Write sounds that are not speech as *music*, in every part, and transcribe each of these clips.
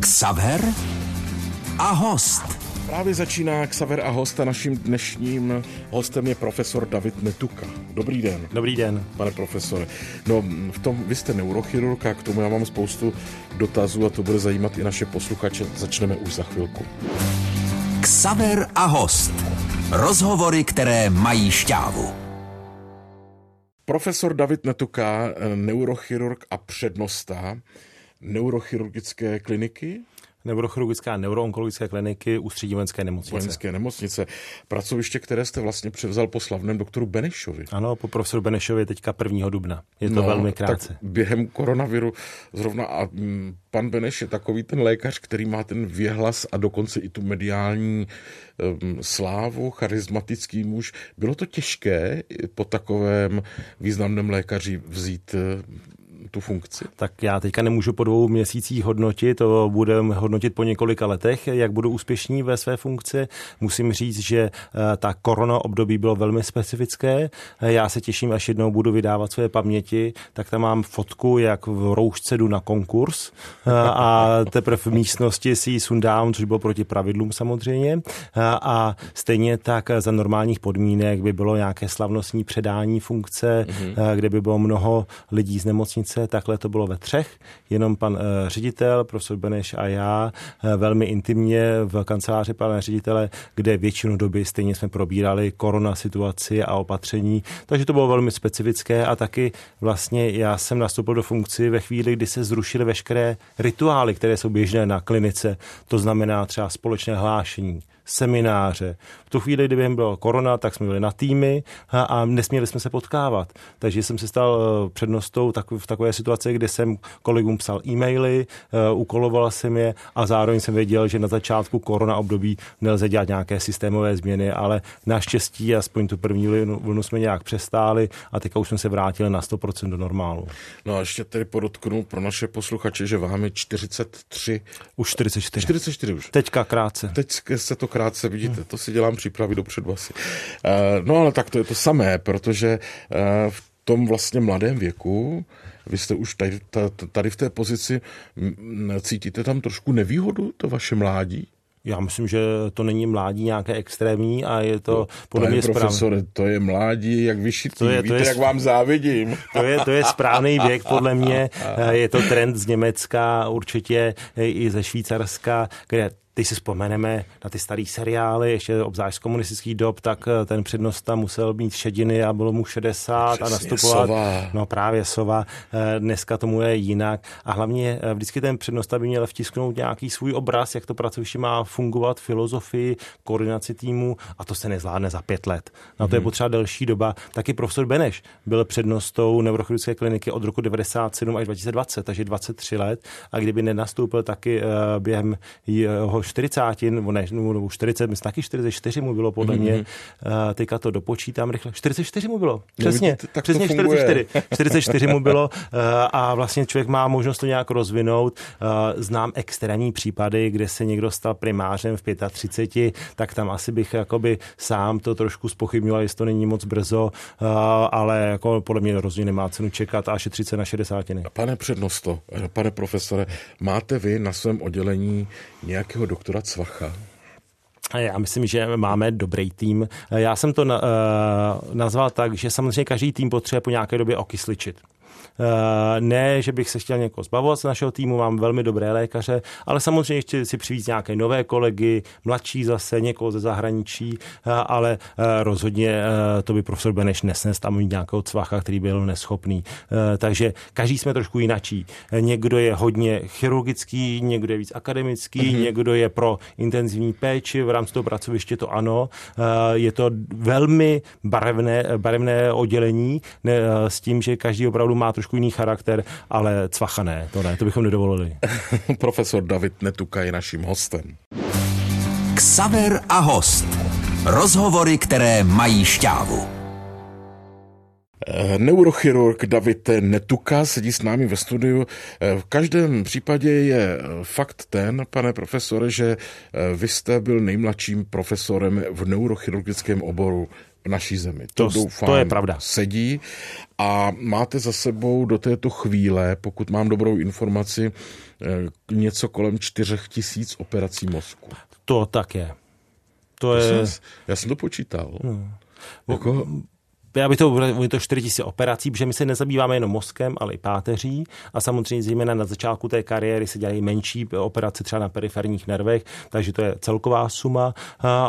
Xaver a host. Právě začíná Xaver a host a naším dnešním hostem je profesor David Netuka. Dobrý den. Dobrý den. Pane profesore. No, v tom, vy jste neurochirurg a k tomu já mám spoustu dotazů a to bude zajímat i naše posluchače. Začneme už za chvilku. Xaver a host. Rozhovory, které mají šťávu. Profesor David Netuka, neurochirurg a přednosta neurochirurgické kliniky neurochirurgické a neuroonkologické kliniky Ústředí vojenské nemocnice. Vojenské nemocnice. Pracoviště, které jste vlastně převzal po slavném doktoru Benešovi. Ano, po profesoru Benešovi teďka 1. dubna. Je to no, velmi krátce. Tak během koronaviru zrovna a mm, pan Beneš je takový ten lékař, který má ten věhlas a dokonce i tu mediální um, slávu, charismatický muž. Bylo to těžké po takovém významném lékaři vzít tu funkci? Tak já teďka nemůžu po dvou měsících hodnotit, to budeme hodnotit po několika letech, jak budou úspěšní ve své funkci. Musím říct, že eh, ta korona období bylo velmi specifické. Eh, já se těším, až jednou budu vydávat své paměti, tak tam mám fotku, jak v roušce jdu na konkurs eh, a teprve v místnosti si ji sundám, což bylo proti pravidlům samozřejmě. A stejně tak za normálních podmínek by bylo nějaké slavnostní předání funkce, mm-hmm. kde by bylo mnoho lidí z nemocnice, takhle to bylo ve třech, jenom pan e, ředitel, profesor Beneš a já, e, velmi intimně v kanceláři pana ředitele, kde většinu doby stejně jsme probírali korona situaci a opatření, takže to bylo velmi specifické a taky vlastně já jsem nastoupil do funkci ve chvíli, kdy se zrušily veškeré rituály, které jsou běžné na klinice, to znamená třeba společné hlášení, semináře. V tu chvíli, kdy během byla korona, tak jsme byli na týmy a, a nesměli jsme se potkávat. Takže jsem se stal eh, přednostou tak, v takové situaci, kdy jsem kolegům psal e-maily, uh, ukoloval jsem je a zároveň jsem věděl, že na začátku korona období nelze dělat nějaké systémové změny, ale naštěstí aspoň tu první vlnu jsme nějak přestáli a teďka už jsme se vrátili na 100% do normálu. No a ještě tedy podotknu pro naše posluchače, že vám je 43. Už 44. 44 už. Teďka krátce. Teď se to krátce, vidíte, to si dělám přípravy dopředu asi. Eh, no ale tak to je to samé, protože eh, v tom vlastně mladém věku vy jste už tady, tady v té pozici, cítíte tam trošku nevýhodu, to vaše mládí? Já myslím, že to není mládí nějaké extrémní a je to no, podle mě profesore, to je mládí jak vyšitý, to je, víte, to je, jak vám závidím. *laughs* To je, to je správný věk podle mě, *laughs* je to trend z Německa, určitě i ze Švýcarska, kde Teď si vzpomeneme na ty staré seriály, ještě obzvlášť z komunistických dob, tak eh, ten přednosta musel mít šediny a bylo mu 60 Přesně, a nastupovat. Sova. No právě sova. Eh, dneska tomu je jinak. A hlavně eh, vždycky ten přednosta by měl vtisknout nějaký svůj obraz, jak to pracoviště má fungovat, filozofii, koordinaci týmu a to se nezvládne za pět let. Na to je mhm. potřeba delší doba. Taky profesor Beneš byl přednostou neurochirurgické kliniky od roku 97 až 2020, takže 23 let a kdyby nenastoupil taky během jeho 40, nebo ne, nebo 40, myslím taky 44 mu bylo podle mm-hmm. mě, uh, teďka to dopočítám rychle, 44 mu bylo, no, přesně, no, přesně 44, 44 mu bylo uh, a vlastně člověk má možnost to nějak rozvinout. Uh, znám extrémní případy, kde se někdo stal primářem v 35, tak tam asi bych jakoby sám to trošku spochybňoval, jestli to není moc brzo, uh, ale jako podle mě rozhodně nemá cenu čekat a šetřit se na 60. Pane přednosto, pane profesore, máte vy na svém oddělení nějakého doktora Cvacha? Já myslím, že máme dobrý tým. Já jsem to uh, nazval tak, že samozřejmě každý tým potřebuje po nějaké době okysličit. Eh, ne, že bych se chtěl někoho zbavovat z našeho týmu, mám velmi dobré lékaře, ale samozřejmě ještě si přivízt nějaké nové kolegy, mladší zase, někoho ze zahraničí, eh, ale eh, rozhodně to by profesor Beneš nesnes tam mít nějakého cvacha, který byl neschopný. Takže každý jsme trošku jinačí. Někdo je hodně chirurgický, někdo je víc akademický, mm-hmm. někdo je pro intenzivní péči, v rámci toho pracoviště to ano. Je to velmi barevné, barevné oddělení s tím, že každý opravdu má trošku trošku jiný charakter, ale cvachané, to ne, to bychom nedovolili. *laughs* Profesor David Netuka je naším hostem. Ksaver a host. Rozhovory, které mají šťávu. Eh, neurochirurg David Netuka sedí s námi ve studiu. Eh, v každém případě je fakt ten, pane profesore, že eh, vy jste byl nejmladším profesorem v neurochirurgickém oboru v naší zemi. To, to, doufám, to je pravda. Sedí a máte za sebou do této chvíle, pokud mám dobrou informaci, eh, něco kolem čtyřech tisíc operací mozku. To tak je. To, to je... Jsem, já jsem to počítal. Hmm. Jako, já bych to bylo to 4000 operací, protože my se nezabýváme jenom mozkem, ale i páteří a samozřejmě zejména na začátku té kariéry se dělají menší operace třeba na periferních nervech, takže to je celková suma,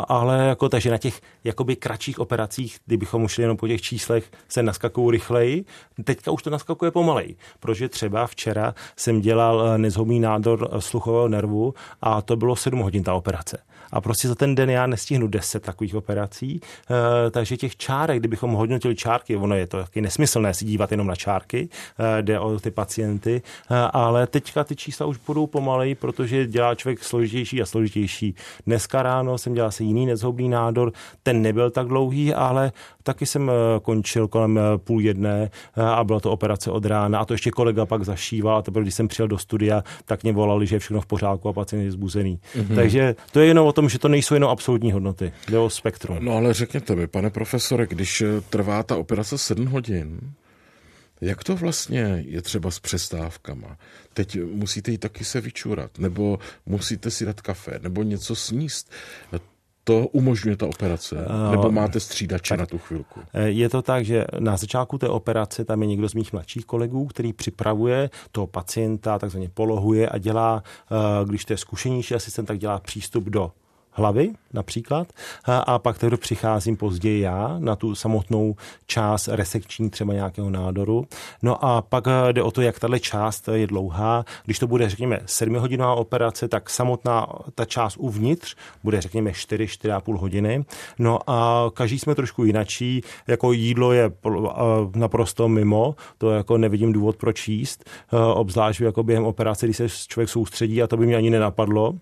ale jako, takže na těch jakoby kratších operacích, kdybychom šli jenom po těch číslech, se naskakují rychleji. Teďka už to naskakuje pomalej, protože třeba včera jsem dělal eh, nezhomý nádor eh, sluchového nervu a to bylo 7 hodin ta operace. A prostě za ten den já nestihnu 10 takových operací, eh, takže těch čárek, kdybychom hodnotili čárky, ono je to taky nesmyslné si dívat jenom na čárky, eh, jde o ty pacienty, eh, ale teďka ty čísla už budou pomalej, protože dělá člověk složitější a složitější. Dneska ráno jsem dělal se jiný nezhoubný nádor, ten nebyl tak dlouhý, ale taky jsem končil kolem půl jedné a byla to operace od rána a to ještě kolega pak zašíval a teprve, když jsem přijel do studia, tak mě volali, že je všechno v pořádku a pacient je zbuzený. Mm-hmm. Takže to je jenom o tom, že to nejsou jenom absolutní hodnoty, jde o spektrum. No ale řekněte mi, pane profesore, když trvá ta operace 7 hodin, jak to vlastně je třeba s přestávkama? Teď musíte jít taky se vyčurat, nebo musíte si dát kafe, nebo něco sníst. To umožňuje ta operace? Nebo máte střídače tak, na tu chvilku? Je to tak, že na začátku té operace tam je někdo z mých mladších kolegů, který připravuje toho pacienta, takzvaně polohuje a dělá, eh, když to je zkušenější asistent, tak dělá přístup do hlavy například a pak tedy přicházím později já na tu samotnou část resekční třeba nějakého nádoru. No a pak eh, jde o to, jak tahle část je dlouhá. Když to bude, řekněme, 7 hodinová operace, tak samotná ta část uvnitř bude, řekněme, 4, 4,5 hodiny. No a každý jsme trošku jinačí. Jako jídlo je eh, naprosto mimo, to jako nevidím důvod proč jíst, eh, obzvlášť jako během operace, když se člověk soustředí a to by mě ani nenapadlo.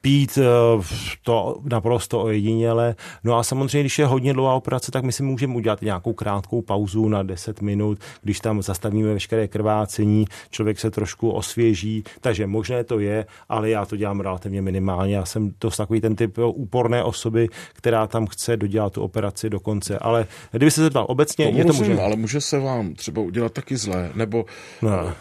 Pít to naprosto ojediněle. No a samozřejmě, když je hodně dlouhá operace, tak my si můžeme udělat nějakou krátkou pauzu na 10 minut, když tam zastavíme veškeré krvácení, člověk se trošku osvěží, takže možné to je, ale já to dělám relativně minimálně. Já jsem to takový ten typ úporné osoby, která tam chce dodělat tu operaci do konce. Ale kdyby se zeptal obecně, to je to může. Ale může se vám třeba udělat taky zlé, nebo no.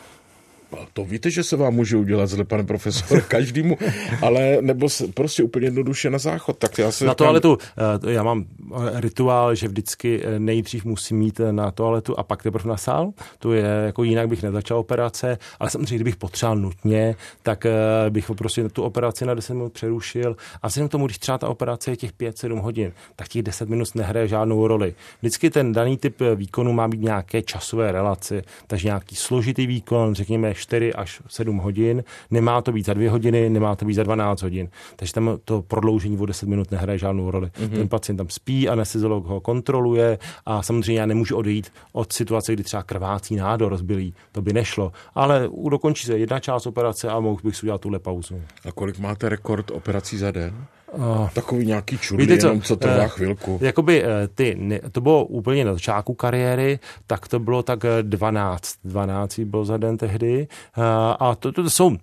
To víte, že se vám může udělat zle, pane profesor, *laughs* každému, ale nebo prostě úplně jednoduše na záchod. Tak já se na toaletu, eh, já mám eh, rituál, že vždycky eh, nejdřív musím mít na toaletu a pak teprve na sál. To je jako jinak bych nezačal operace, ale samozřejmě, kdybych potřeboval nutně, tak bych prostě tu operaci na 10 minut přerušil. A vzhledem k tomu, když třeba ta operace je těch 5-7 hodin, tak těch 10 minut nehraje žádnou roli. Vždycky ten daný typ výkonu má být nějaké časové relace, takže nějaký složitý výkon, řekněme 4 až 7 hodin. Nemá to být za 2 hodiny, nemá to být za 12 hodin. Takže tam to prodloužení o 10 minut nehraje žádnou roli. Mm-hmm. Ten pacient tam spí, anestezolog ho kontroluje a samozřejmě já nemůžu odejít od situace, kdy třeba krvácí nádor rozbylý. To by nešlo. Ale dokončí se jedna část operace a mohl bych si udělat tuhle pauzu. A kolik máte rekord operací za den? Uh, Takový nějaký čudlí, víte co, jenom co trvá uh, chvilku. Jakoby uh, ty, to bylo úplně na začátku kariéry, tak to bylo tak 12, 12 bylo za den tehdy. Uh, a to, to, to jsou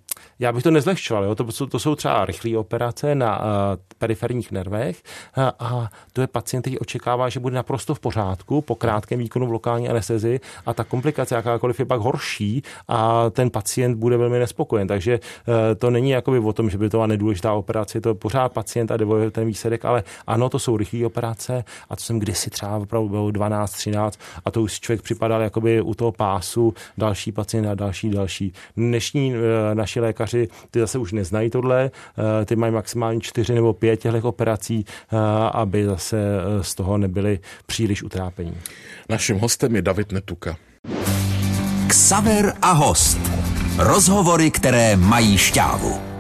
já bych to nezlehčoval, jo? To, jsou, to jsou třeba rychlé operace na uh, periferních nervech a, a to je pacient, který očekává, že bude naprosto v pořádku po krátkém výkonu v lokální anestezi a ta komplikace jakákoliv je pak horší a ten pacient bude velmi nespokojen. Takže uh, to není jakoby o tom, že by to byla nedůležitá operace, to je pořád pacient a jde ten výsledek, ale ano, to jsou rychlé operace a to jsem kdysi třeba opravdu bylo 12, 13 a to už člověk připadal jakoby u toho pásu další pacient a další, další. Dnešní uh, naši lékaři, ty zase už neznají tohle, eh, ty mají maximálně čtyři nebo pět těchto operací, eh, aby zase eh, z toho nebyli příliš utrápení. Naším hostem je David Netuka. Ksaver a host. Rozhovory, které mají šťávu.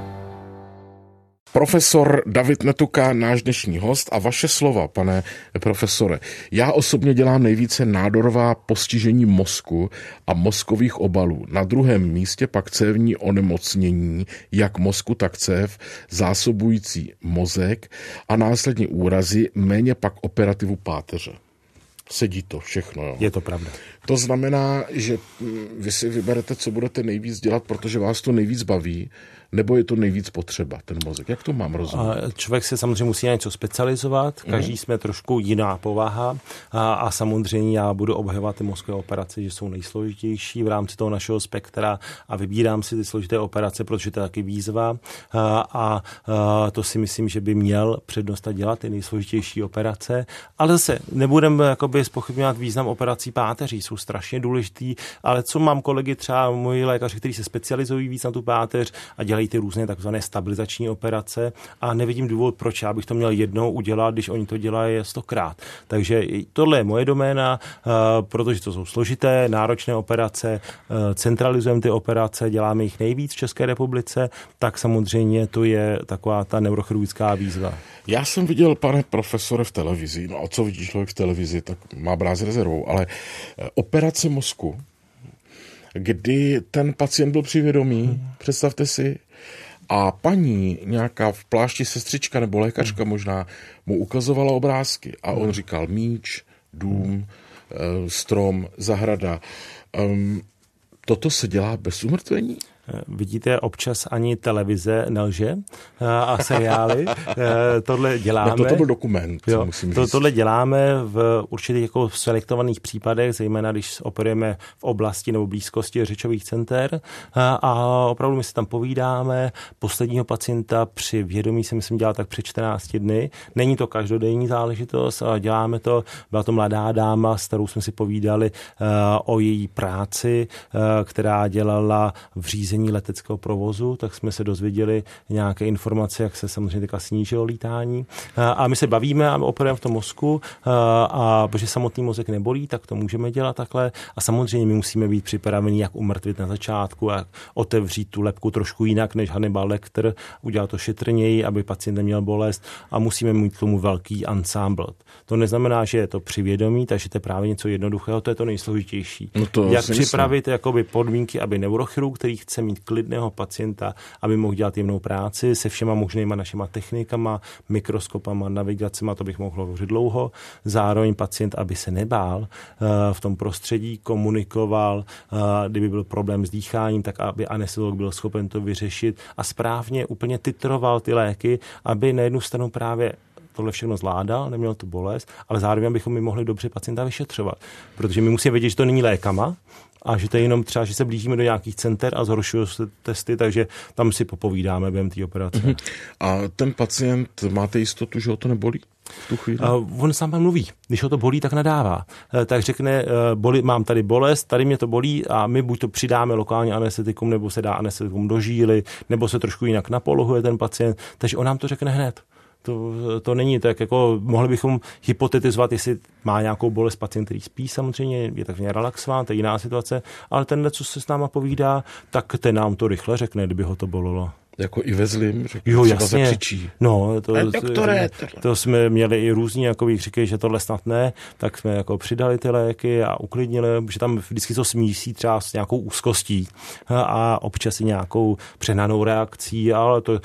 Profesor David Netuka, náš dnešní host a vaše slova, pane profesore. Já osobně dělám nejvíce nádorová postižení mozku a mozkových obalů. Na druhém místě pak cévní onemocnění, jak mozku, tak cév, zásobující mozek a následně úrazy, méně pak operativu páteře. Sedí to všechno. Jo. Je to pravda. To znamená, že mm, vy si vyberete, co budete nejvíc dělat, protože vás to nejvíc baví, nebo je to nejvíc potřeba, ten mozek? Jak to mám rozumět? Člověk se samozřejmě musí na něco specializovat, každý mm. jsme trošku jiná povaha a, a samozřejmě já budu obhajovat ty mozkové operace, že jsou nejsložitější v rámci toho našeho spektra a vybírám si ty složité operace, protože to je taky výzva a, a, a to si myslím, že by měl přednost dělat ty nejsložitější operace, ale zase nebudeme jakoby spochybňovat význam operací páteří, jsou strašně důležitý, ale co mám kolegy třeba moji lékaři, kteří se specializují víc na tu páteř a dělají ty různé takzvané stabilizační operace a nevidím důvod, proč já bych to měl jednou udělat, když oni to dělají stokrát. Takže tohle je moje doména, eh, protože to jsou složité, náročné operace, eh, centralizujeme ty operace, děláme jich nejvíc v České republice, tak samozřejmě to je taková ta neurochirurgická výzva. Já jsem viděl, pane profesore, v televizi, no a co vidí člověk v televizi, tak má bráz rezervou, ale eh, operace mozku, kdy ten pacient byl přivědomý, představte si, a paní, nějaká v plášti sestřička nebo lékařka hmm. možná, mu ukazovala obrázky a on hmm. říkal míč, dům, eh, strom, zahrada. Um, toto se dělá bez umrtvení? Vidíte, občas ani televize nelže a seriály. tohle děláme. No to byl dokument, jo, musím to, Tohle děláme v určitých jako v selektovaných případech, zejména když operujeme v oblasti nebo blízkosti řečových center a opravdu my si tam povídáme. Posledního pacienta při vědomí jsem myslím dělal tak před 14 dny. Není to každodenní záležitost, ale děláme to. Byla to mladá dáma, s kterou jsme si povídali o její práci, která dělala v řízení řízení leteckého provozu, tak jsme se dozvěděli nějaké informace, jak se samozřejmě teďka snížilo lítání. A my se bavíme a operujeme v tom mozku, a protože samotný mozek nebolí, tak to můžeme dělat takhle. A samozřejmě my musíme být připraveni, jak umrtvit na začátku, jak otevřít tu lepku trošku jinak než Hannibal Lecter, udělat to šetrněji, aby pacient neměl bolest a musíme mít k tomu velký ensemble. To neznamená, že je to přivědomí, takže to je právě něco jednoduchého, to je to nejsložitější. No to jak připravit jakoby podmínky, aby neurochirurg, který chce mít klidného pacienta, aby mohl dělat jemnou práci se všema možnýma našima technikama, mikroskopama, navigacema, to bych mohl hovořit dlouho. Zároveň pacient, aby se nebál eh, v tom prostředí, komunikoval, eh, kdyby byl problém s dýcháním, tak aby anestezolog byl schopen to vyřešit a správně úplně titroval ty léky, aby na jednu stranu právě tohle všechno zvládal, neměl tu bolest, ale zároveň bychom mi mohli dobře pacienta vyšetřovat. Protože my musíme vědět, že to není lékama, a že to je jenom třeba, že se blížíme do nějakých center a zhoršují se testy, takže tam si popovídáme během té operace. Uh-huh. A ten pacient, máte jistotu, že ho to nebolí? tu chvíli? Uh, on sám mluví. Když ho to bolí, tak nadává. Uh, tak řekne, uh, boli, mám tady bolest, tady mě to bolí a my buď to přidáme lokálně anestetikum, nebo se dá anestetikum do žíly, nebo se trošku jinak napolohuje ten pacient. Takže on nám to řekne hned. To, to není tak, jako mohli bychom hypotetizovat, jestli má nějakou bolest pacient, který spí samozřejmě, je takzvaně relaxován, to je jiná situace, ale ten, co se s náma povídá, tak ten nám to rychle řekne, kdyby ho to bolelo jako i ve zlým, řekl, jo, jasně. zakřičí. No, to, e, doktore, to, to, jsme měli i různí, jako říkají, že tohle snad ne, tak jsme jako přidali ty léky a uklidnili, že tam vždycky to smísí třeba s nějakou úzkostí a občas i nějakou přenanou reakcí, ale to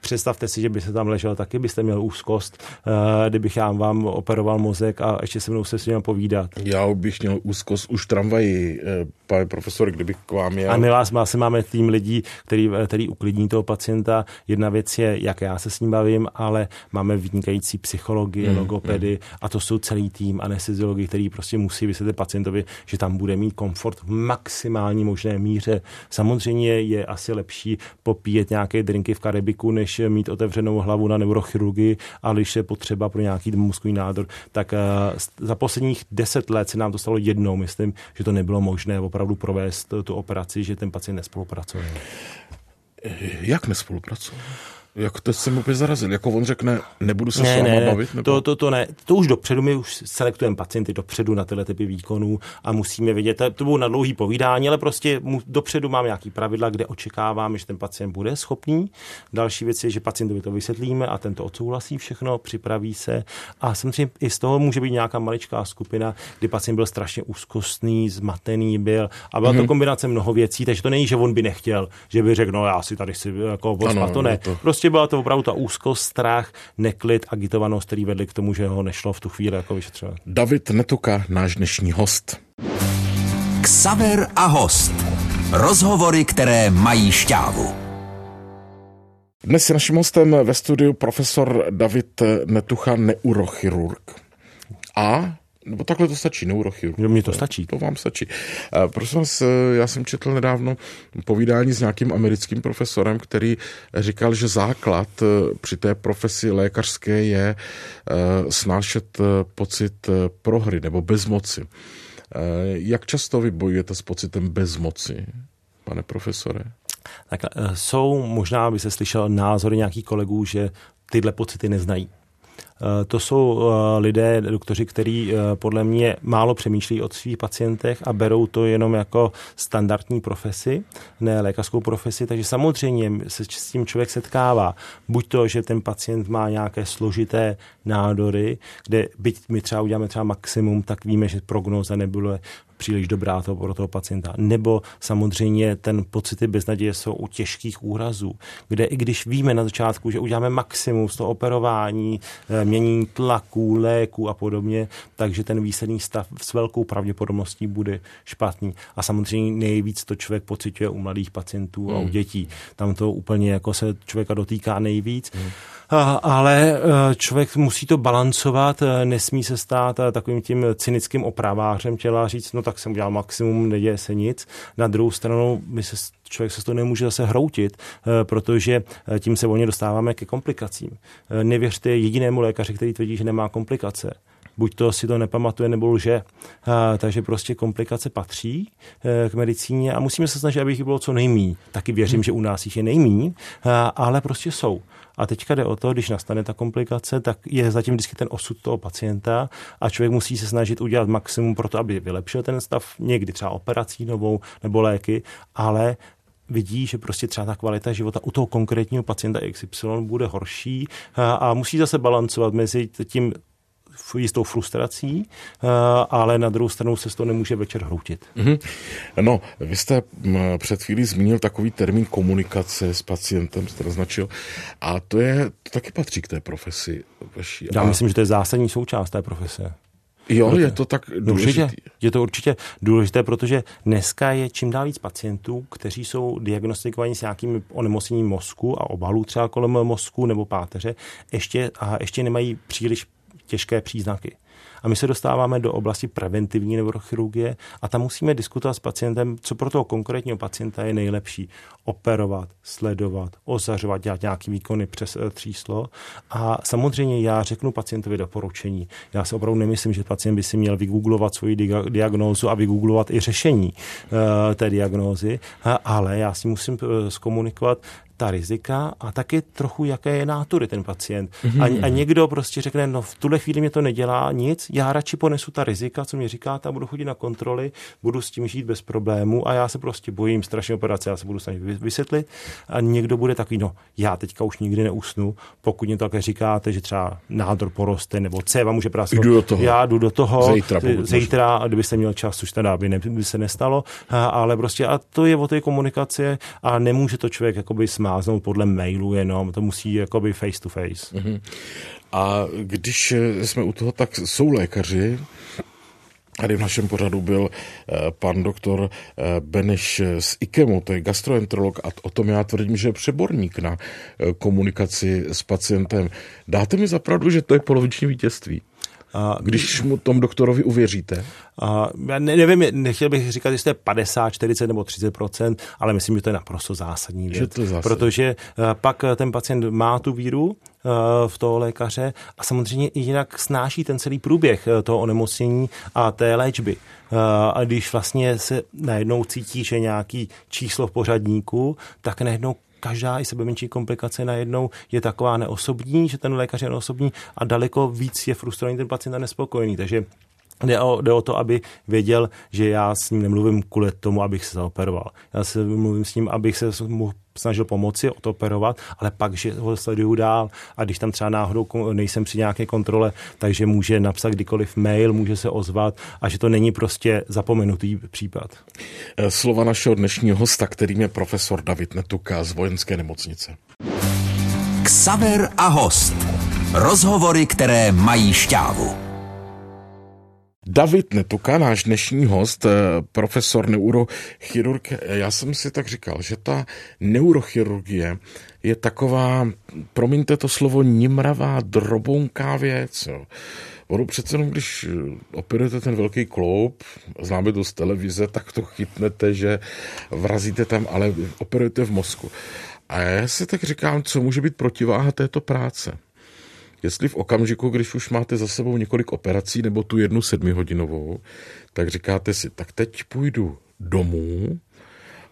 Představte si, že by se tam ležel taky, byste měl úzkost, eh, kdybych já vám operoval mozek a ještě se mnou se s ním povídat. Já bych měl úzkost už tramvaji, eh, pane profesor, kdybych k vám jel. A my vás asi máme tým lidí, který, eh, který uklidní toho pacienta. Jedna věc je, jak já se s ním bavím, ale máme vynikající psychologi, hmm, logopedy hmm. a to jsou celý tým anesteziologi, který prostě musí vysvětlit pacientovi, že tam bude mít komfort v maximální možné míře. Samozřejmě je asi lepší popíjet nějaké drinky v Karibiku, než mít otevřenou hlavu na neurochirurgii, ale když je potřeba pro nějaký mozkový nádor, tak eh, za posledních deset let se nám to stalo jednou. Myslím, že to nebylo možné opravdu provést tu operaci, že ten pacient nespolupracuje. Jak nespolupracuje? Jak to se mu opět zarazil? Jako on řekne, nebudu se ne, s váma ne, bavit? Nebo? To, to, to, ne. To už dopředu, my už selektujeme pacienty dopředu na tyhle typy výkonů a musíme vědět, to bylo na dlouhý povídání, ale prostě mu, dopředu máme nějaký pravidla, kde očekáváme, že ten pacient bude schopný. Další věc je, že pacientovi to vysvětlíme a ten to odsouhlasí všechno, připraví se. A samozřejmě i z toho může být nějaká maličká skupina, kdy pacient byl strašně úzkostný, zmatený byl a byla mm-hmm. to mhm. kombinace mnoho věcí, takže to není, že on by nechtěl, že by řekl, no já si tady si jako ano, to ne. To. Prostě prostě byla to opravdu ta úzkost, strach, neklid, agitovanost, který vedli k tomu, že ho nešlo v tu chvíli jako vyšetřovat. David Netuka, náš dnešní host. Ksaver a host. Rozhovory, které mají šťávu. Dnes je naším hostem ve studiu profesor David Netucha, neurochirurg. A nebo takhle to stačí, neurochirurg. Jo, mně to stačí. To vám stačí. Prosím vás, já jsem četl nedávno povídání s nějakým americkým profesorem, který říkal, že základ eh, při té profesi lékařské je eh, snášet eh, pocit prohry nebo bezmoci. Jak často vy bojujete s pocitem bezmoci, pane profesore? Tak jsou, možná by se slyšel názory nějakých kolegů, že tyhle pocity neznají. Eh, to jsou eh, lidé, doktoři, kteří eh, podle mě málo přemýšlí o svých pacientech a berou to jenom jako standardní profesi, ne lékařskou profesi, takže samozřejmě se s tím člověk setkává. Buď to, že ten pacient má nějaké složité nádory, kde byť my třeba uděláme třeba maximum, tak víme, že prognoza nebude příliš dobrá to pro toho pacienta. Nebo samozřejmě ten pocity beznaděje jsou u těžkých úrazů, kde i když víme na začátku, že uděláme maximum z toho operování, eh, mění tlaků, léků a podobně, takže ten výsledný stav s velkou pravděpodobností bude špatný. A samozřejmě nejvíc to člověk pocituje u mladých pacientů a u hmm. dětí. Tam to úplně jako se člověka dotýká nejvíc. Hmm ale e, člověk musí to balancovat, e, nesmí se stát takovým tím cynickým opravářem těla, říct, no tak jsem udělal maximum, neděje se nic. Na druhou stranu, my se, člověk se to nemůže zase hroutit, protože tím se volně dostáváme ke komplikacím. Nevěřte jedinému lékaři, který tvrdí, že nemá komplikace buď to si to nepamatuje nebo lže. A, takže prostě komplikace patří e, k medicíně a musíme se snažit, aby jich bylo co nejmí. Taky věřím, že u nás jich je nejmí, a, ale prostě jsou. A teďka jde o to, když nastane ta komplikace, tak je zatím vždycky ten osud toho pacienta a člověk musí se snažit udělat maximum pro to, aby vylepšil ten stav, někdy třeba operací novou nebo léky, ale vidí, že prostě třeba ta kvalita života u toho konkrétního pacienta XY bude horší a, a musí zase balancovat mezi tím jistou frustrací, eh, ale na druhou stranu se z toho nemůže večer hroutit. Mm-hmm. No, vy jste před chvílí zmínil takový termín komunikace s pacientem, jste naznačil, a to je, to taky patří k té profesi vaší. Já myslím, že to je zásadní součást té profese. Jo, je to tak důležité. Určitě, je to určitě důležité, protože dneska je čím dál víc pacientů, kteří jsou diagnostikovaní s nějakým onemocněním mozku a obalů třeba kolem mozku nebo páteře, ještě, a ještě nemají příliš těžké příznaky. A my se dostáváme do oblasti preventivní neurochirurgie a tam musíme diskutovat s pacientem, co pro toho konkrétního pacienta je nejlepší. Operovat, sledovat, ozařovat, dělat nějaký výkony přes eh, tříslo. A samozřejmě já řeknu pacientovi doporučení. Já si opravdu nemyslím, že pacient by si měl vygooglovat svoji diagnózu a vygooglovat i řešení uh, té diagnózy, ale já si musím uh, zkomunikovat, ta rizika a taky trochu, jaké je nátury ten pacient. Mm-hmm. A, a někdo prostě řekne, no v tuhle chvíli mě to nedělá nic, já radši ponesu ta rizika, co mě říkáte, a budu chodit na kontroly, budu s tím žít bez problému a já se prostě bojím strašně operace, já se budu snažit vysvětlit. A někdo bude takový, no já teďka už nikdy neusnu, pokud mě to také říkáte, že třeba nádor poroste nebo céva může prasknout. Jdu do toho. Já jdu do toho. Zítra, zítra a kdybyste měl čas, už teda by, ne, by se nestalo, a, ale prostě a to je o té komunikaci a nemůže to člověk jakoby smáznout podle mailu jenom, to musí jakoby face to face. Mm-hmm. A když jsme u toho, tak jsou lékaři, Tady v našem pořadu byl eh, pan doktor eh, Beneš z IKEMu, to je gastroenterolog a o tom já tvrdím, že je přeborník na eh, komunikaci s pacientem. Dáte mi zapravdu, že to je poloviční vítězství? A, Když mu tom doktorovi uvěříte? A, já ne, nevím, nechtěl bych říkat, jestli to je 50, 40 nebo 30 ale myslím, že to je naprosto zásadní věc. To zásadní. Protože pak ten pacient má tu víru v toho lékaře a samozřejmě i jinak snáší ten celý průběh toho onemocnění a té léčby. A když vlastně se najednou cítí, že nějaký číslo v pořadníku, tak najednou každá i sebe menší komplikace najednou je taková neosobní, že ten lékař je neosobní a daleko víc je frustrovaný ten pacient a nespokojený. Takže Jde o, jde o to, aby věděl, že já s ním nemluvím kvůli tomu, abych se zaoperoval. Já se mluvím s ním, abych se mu snažil pomoci odoperovat, ale pak, že ho sleduju dál a když tam třeba náhodou nejsem při nějaké kontrole, takže může napsat kdykoliv mail, může se ozvat a že to není prostě zapomenutý případ. Eh, slova našeho dnešního hosta, kterým je profesor David Netuka z vojenské nemocnice. Ksaver a host. Rozhovory, které mají šťávu. David Netuka, náš dnešní host, eh, profesor neurochirurg, já jsem si tak říkal, že ta neurochirurgie je taková, promiňte to slovo, nimravá, drobounká věc. Jo. Ono přece jenom, když operujete ten velký kloup, známe to z televize, tak to chytnete, že vrazíte tam, ale operujete v mozku. A já si tak říkám, co může být protiváha této práce. Jestli v okamžiku, když už máte za sebou několik operací nebo tu jednu sedmihodinovou, tak říkáte si, tak teď půjdu domů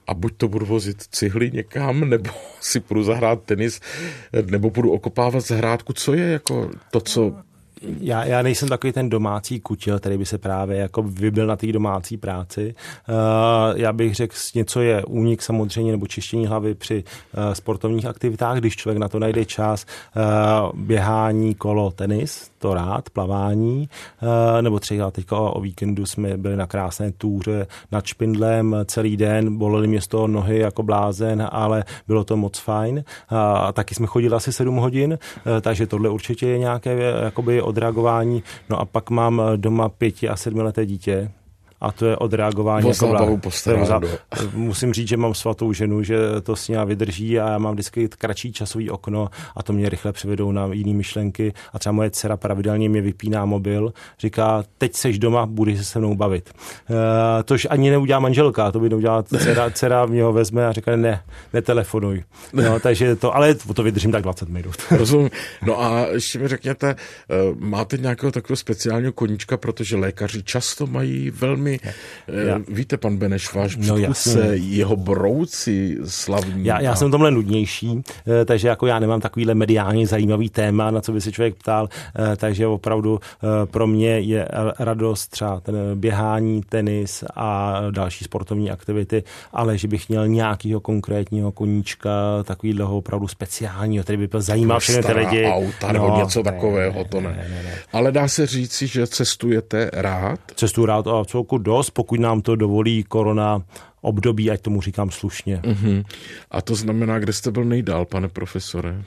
a buď to budu vozit cihly někam, *laughs* nebo si půjdu zahrát tenis, nebo půjdu okopávat zahrádku. Co je jako to, co já, já nejsem takový ten domácí kutil, který by se právě jako vybil na té domácí práci. Uh, já bych řekl, něco je únik samozřejmě nebo čištění hlavy při uh, sportovních aktivitách, když člověk na to najde čas, uh, běhání, kolo, tenis, to rád, plavání, nebo třeba teďka o, víkendu jsme byli na krásné túře nad Špindlem celý den, bolely mě z toho nohy jako blázen, ale bylo to moc fajn. A taky jsme chodili asi 7 hodin, takže tohle určitě je nějaké jakoby odreagování. No a pak mám doma pěti a sedmileté dítě, a to je odreagování. Jako blá, *laughs* Musím říct, že mám svatou ženu, že to s ní vydrží a já mám vždycky kratší časový okno a to mě rychle přivedou na jiné myšlenky a třeba moje dcera pravidelně mě vypíná mobil, říká, teď seš doma, budeš se se mnou bavit. Uh, tož ani neudělá manželka, to by neudělala *laughs* dcera, dcera mě ho vezme a říká, ne, netelefonuj. No, *laughs* takže to, ale to vydržím tak 20 minut. Rozumím. No a ještě mi řekněte, eh, máte nějakého takového speciálního koníčka, protože lékaři často mají velmi velmi, já. Eh, víte, pan Beneš, váš no, se jeho brouci slavní. Já, já jsem tomhle nudnější, eh, takže jako já nemám takovýhle mediálně zajímavý téma, na co by se člověk ptal, eh, takže opravdu pro mě je radost třeba ten běhání, tenis a další sportovní aktivity, ale že bych měl nějakého konkrétního koníčka, takovýhleho opravdu speciálního, který by byl zajímavý všechny ty lidi. auta nebo no, něco ne, takového, to ne. ne, ne, ne. Ale dá se říci, že cestujete rád? Cestuju rád a celku roku dost, pokud nám to dovolí korona období, ať tomu říkám slušně. Uh-huh. A to znamená, kde jste byl nejdál, pane profesore?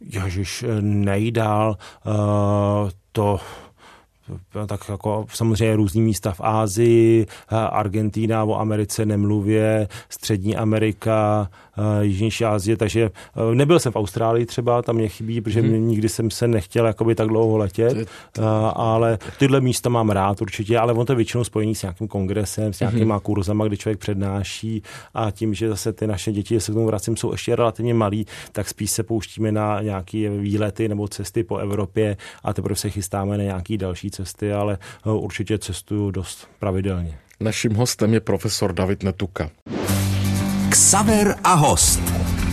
Ježiš, nejdál, uh, to tak jako samozřejmě různý místa v Ázii, Argentína o Americe nemluvě, Střední Amerika, Eh, Jižnější Asie, takže eh, nebyl jsem v Austrálii třeba, tam mě chybí, protože hmm. nikdy jsem se nechtěl jakoby tak dlouho letět, eh, ale tyhle místa mám rád určitě, ale on to je většinou spojený s nějakým kongresem, s nějakýma hmm. kurzama, kdy člověk přednáší a tím, že zase ty naše děti, se k tomu vracím, jsou ještě relativně malí, tak spíš se pouštíme na nějaké výlety nebo cesty po Evropě a teprve se chystáme na nějaké další cesty, ale určitě cestuju dost pravidelně. Naším hostem je profesor David Netuka. Ksaver a host.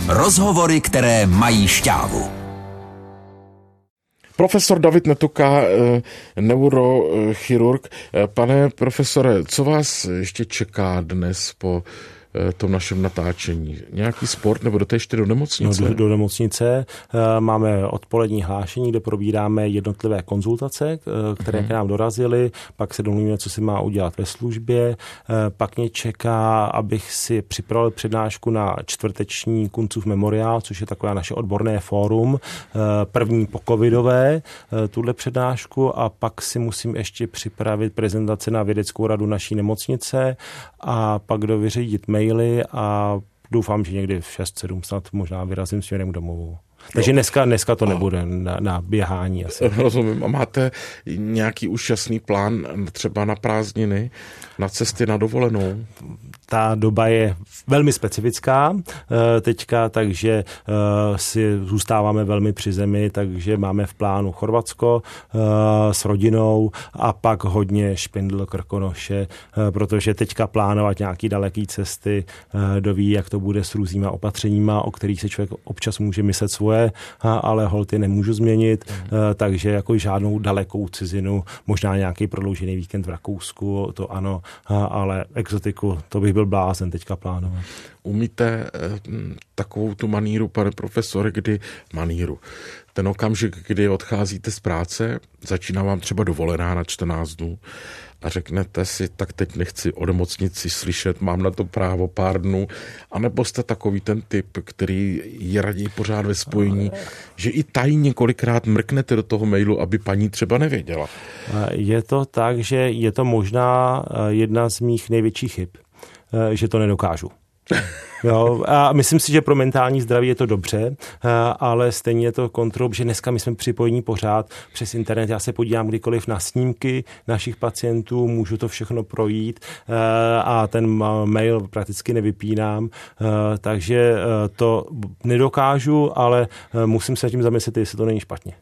Rozhovory, které mají šťávu. Profesor David Netuka, eh, neurochirurg. Eh, pane profesore, co vás ještě čeká dnes po tom našem natáčení? Nějaký sport nebo jdete ještě do nemocnice? No, do, do nemocnice eh, máme odpolední hlášení, kde probíráme jednotlivé konzultace, eh, které hmm. k nám dorazily, pak se domluvíme, co si má udělat ve službě, pak mě čeká, abych si připravil přednášku na čtvrteční Kuncův memoriál, což je takové naše odborné fórum, první po covidové, tuhle přednášku a pak si musím ještě připravit prezentaci na vědeckou radu naší nemocnice a pak dovyřídit mail maily a doufám, že někdy v 6-7 snad možná vyrazím směrem domů. Takže dneska, dneska to nebude na, na běhání asi. *laughs* Rozumím. A máte nějaký už jasný plán třeba na prázdniny, na cesty na dovolenou? ta doba je velmi specifická eh, teďka, takže eh, si zůstáváme velmi při zemi, takže máme v plánu Chorvatsko eh, s rodinou a pak hodně Špindl, Krkonoše, protože teďka plánovat nějaký daleký cesty, doví, jak to bude s různýma opatřeníma, o kterých se člověk občas může myslet svoje, ale holty nemůžu změnit, mm. takže jako žádnou dalekou cizinu, možná nějaký prodloužený víkend v Rakousku, to ano, ale exotiku, to bych byl blázen teďka plánovat. Umíte eh, takovou tu maníru, pane profesore, kdy maníru, ten okamžik, kdy odcházíte z práce, začíná vám třeba dovolená na 14 dnů a řeknete si, tak teď nechci o nemocnici slyšet, mám na to právo pár dnů, anebo jste takový ten typ, který je raději pořád ve spojení, že i tady několikrát mrknete do toho mailu, aby paní třeba nevěděla. Je to tak, že je to možná jedna z mých největších chyb, že to nedokážu. Jo, a myslím si, že pro mentální zdraví je to dobře, eh, ale stejně je to kontrol, že dneska my jsme připojení pořád přes internet. Já se podívám kdykoliv na snímky našich pacientů, můžu to všechno projít eh, a ten mail prakticky nevypínám, eh, takže to nedokážu, ale musím se tím zamyslet, jestli to není špatně.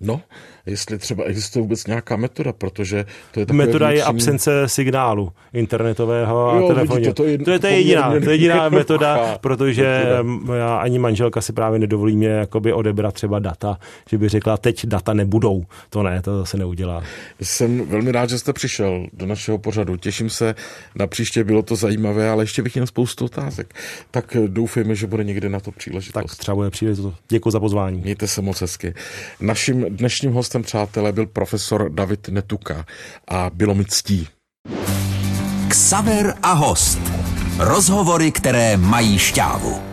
No, jestli třeba existuje vůbec nějaká metoda, protože to je Metoda vnitřní... je absence signálu internetového a telefonního. To, to, je, to, je, to je jediná, to je jediná metoda, protože metoda. já ani manželka si právě nedovolí mě jakoby odebrat třeba data, že by řekla, teď data nebudou. To ne, to se neudělá. Jsem velmi rád, že jste přišel do našeho pořadu. Těším se na příště, bylo to zajímavé, ale ještě bych měl spoustu otázek. Tak doufejme, že bude někde na to příležitost. Tak třeba bude příležitost. Děkuji za pozvání. Mějte se moc hezky. Naším dnešním hostem, přátelé, byl profesor David Netuka a bylo mi ctí. Ksaver a host. Rozhovory, které mají šťávu.